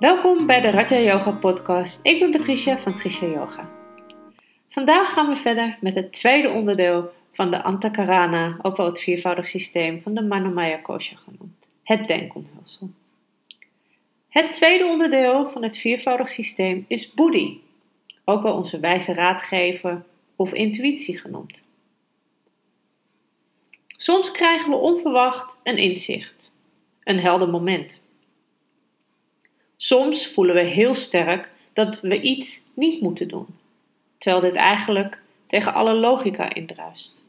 Welkom bij de Raja Yoga podcast. Ik ben Patricia van Trisha Yoga. Vandaag gaan we verder met het tweede onderdeel van de Antakarana, ook wel het viervoudig systeem van de Manomaya Kosha genoemd, het denkomhulsel. Het tweede onderdeel van het viervoudig systeem is Boedi, ook wel onze wijze raadgever of intuïtie genoemd. Soms krijgen we onverwacht een inzicht, een helder moment. Soms voelen we heel sterk dat we iets niet moeten doen, terwijl dit eigenlijk tegen alle logica indruist.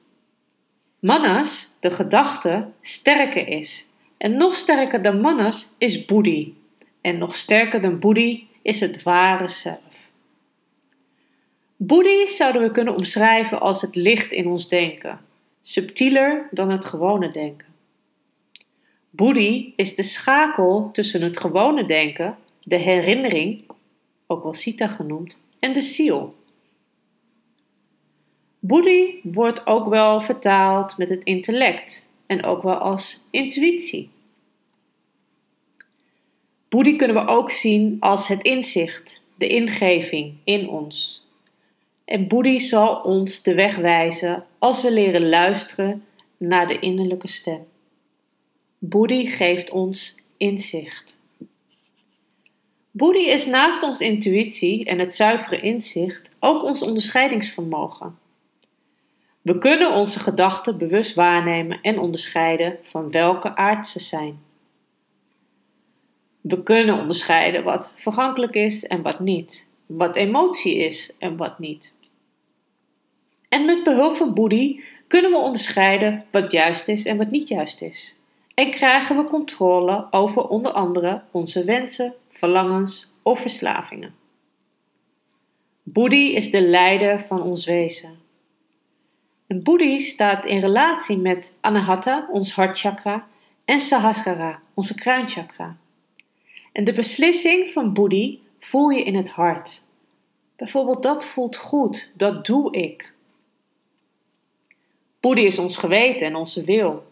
Manas, de gedachte, sterker is. En nog sterker dan manas is boedi. En nog sterker dan boedi is het ware zelf. Boedi zouden we kunnen omschrijven als het licht in ons denken, subtieler dan het gewone denken. Boedi is de schakel tussen het gewone denken, de herinnering, ook wel Sita genoemd, en de ziel. Boedi wordt ook wel vertaald met het intellect en ook wel als intuïtie. Boedi kunnen we ook zien als het inzicht, de ingeving in ons. En Boedi zal ons de weg wijzen als we leren luisteren naar de innerlijke stem. Boedi geeft ons inzicht. Boedi is naast ons intuïtie en het zuivere inzicht ook ons onderscheidingsvermogen. We kunnen onze gedachten bewust waarnemen en onderscheiden van welke aard ze zijn. We kunnen onderscheiden wat vergankelijk is en wat niet, wat emotie is en wat niet. En met behulp van Boedi kunnen we onderscheiden wat juist is en wat niet juist is. En krijgen we controle over onder andere onze wensen, verlangens of verslavingen. Boedi is de leider van ons wezen. En Boedi staat in relatie met Anahata, ons hartchakra, en Sahasrara, onze kruinchakra. En de beslissing van Boedi voel je in het hart. Bijvoorbeeld dat voelt goed, dat doe ik. Boedi is ons geweten en onze wil.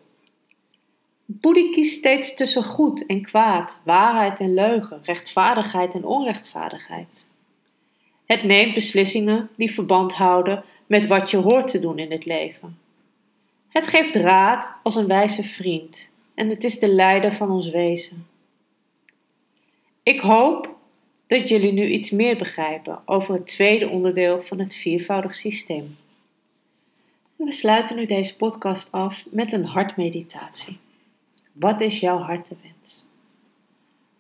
Boedi kiest steeds tussen goed en kwaad, waarheid en leugen, rechtvaardigheid en onrechtvaardigheid. Het neemt beslissingen die verband houden met wat je hoort te doen in het leven. Het geeft raad als een wijze vriend en het is de leider van ons wezen. Ik hoop dat jullie nu iets meer begrijpen over het tweede onderdeel van het viervoudig systeem. We sluiten nu deze podcast af met een hartmeditatie. Wat is jouw hartewens?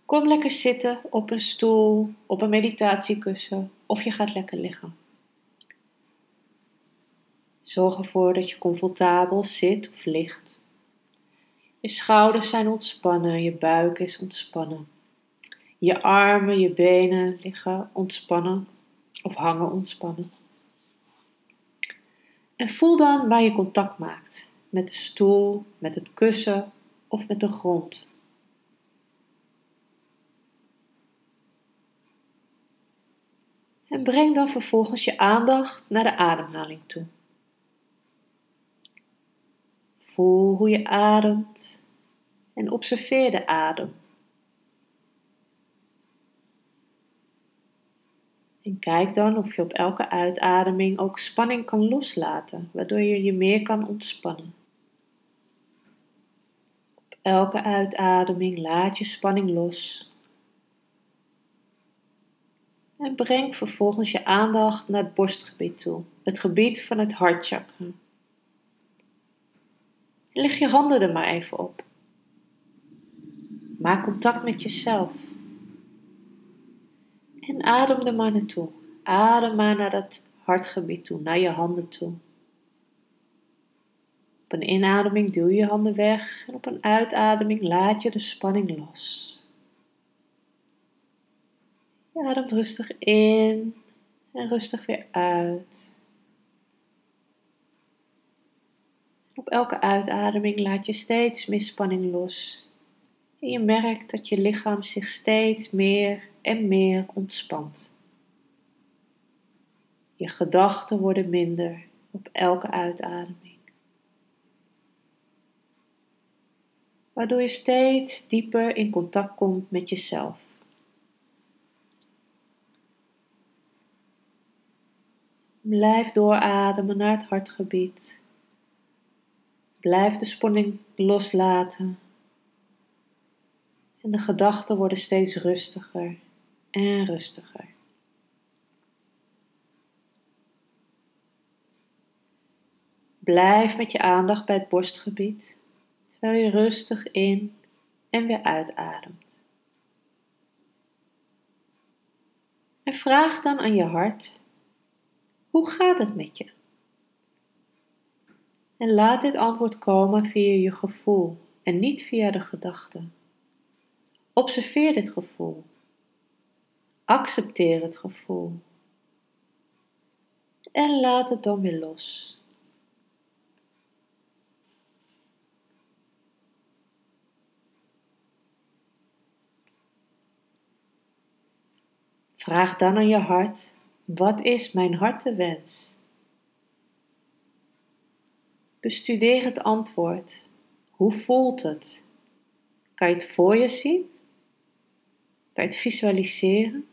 Kom lekker zitten op een stoel, op een meditatiekussen of je gaat lekker liggen. Zorg ervoor dat je comfortabel zit of ligt. Je schouders zijn ontspannen, je buik is ontspannen. Je armen, je benen liggen ontspannen of hangen ontspannen. En voel dan waar je contact maakt met de stoel, met het kussen of met de grond. En breng dan vervolgens je aandacht naar de ademhaling toe. Voel hoe je ademt en observeer de adem. En kijk dan of je op elke uitademing ook spanning kan loslaten, waardoor je je meer kan ontspannen. Elke uitademing laat je spanning los. En breng vervolgens je aandacht naar het borstgebied toe, het gebied van het hartchakra. Leg je handen er maar even op. Maak contact met jezelf. En adem er maar naartoe. Adem maar naar dat hartgebied toe, naar je handen toe. Op een inademing duw je handen weg en op een uitademing laat je de spanning los. Je ademt rustig in en rustig weer uit. Op elke uitademing laat je steeds meer spanning los. En je merkt dat je lichaam zich steeds meer en meer ontspant. Je gedachten worden minder op elke uitademing. waardoor je steeds dieper in contact komt met jezelf. Blijf doorademen naar het hartgebied. Blijf de spanning loslaten. En de gedachten worden steeds rustiger en rustiger. Blijf met je aandacht bij het borstgebied terwijl je rustig in en weer uitademt. En vraag dan aan je hart: hoe gaat het met je? En laat dit antwoord komen via je gevoel en niet via de gedachten. Observeer dit gevoel. Accepteer het gevoel. En laat het dan weer los. Vraag dan aan je hart: wat is mijn hartewens? Bestudeer het antwoord. Hoe voelt het? Kan je het voor je zien? Kan je het visualiseren?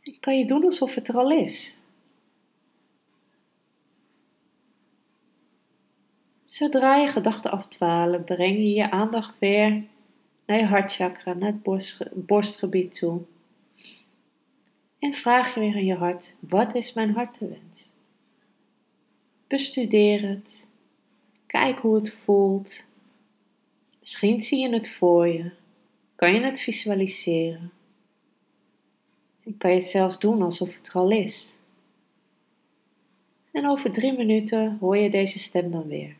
En kan je doen alsof het er al is? Zodra je gedachten afdwalen, breng je je aandacht weer naar je hartchakra, naar het borstgebied toe. En vraag je weer aan je hart: wat is mijn hartewens? Bestudeer het. Kijk hoe het voelt. Misschien zie je het voor je. Kan je het visualiseren? En kan je het zelfs doen alsof het er al is. En over drie minuten hoor je deze stem dan weer.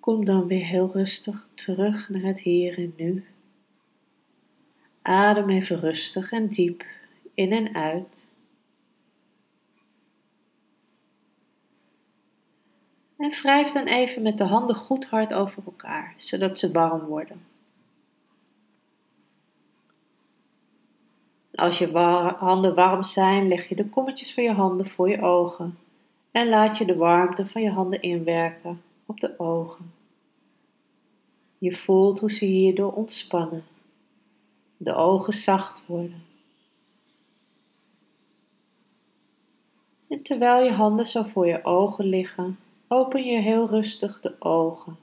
Kom dan weer heel rustig terug naar het hier en nu. Adem even rustig en diep in en uit. En wrijf dan even met de handen goed hard over elkaar, zodat ze warm worden. Als je handen warm zijn, leg je de kommetjes van je handen voor je ogen en laat je de warmte van je handen inwerken op de ogen. Je voelt hoe ze hierdoor ontspannen, de ogen zacht worden. En terwijl je handen zo voor je ogen liggen, open je heel rustig de ogen.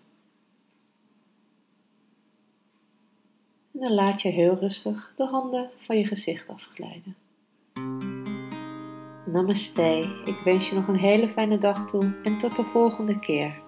En dan laat je heel rustig de handen van je gezicht afglijden. Namaste, ik wens je nog een hele fijne dag toe en tot de volgende keer.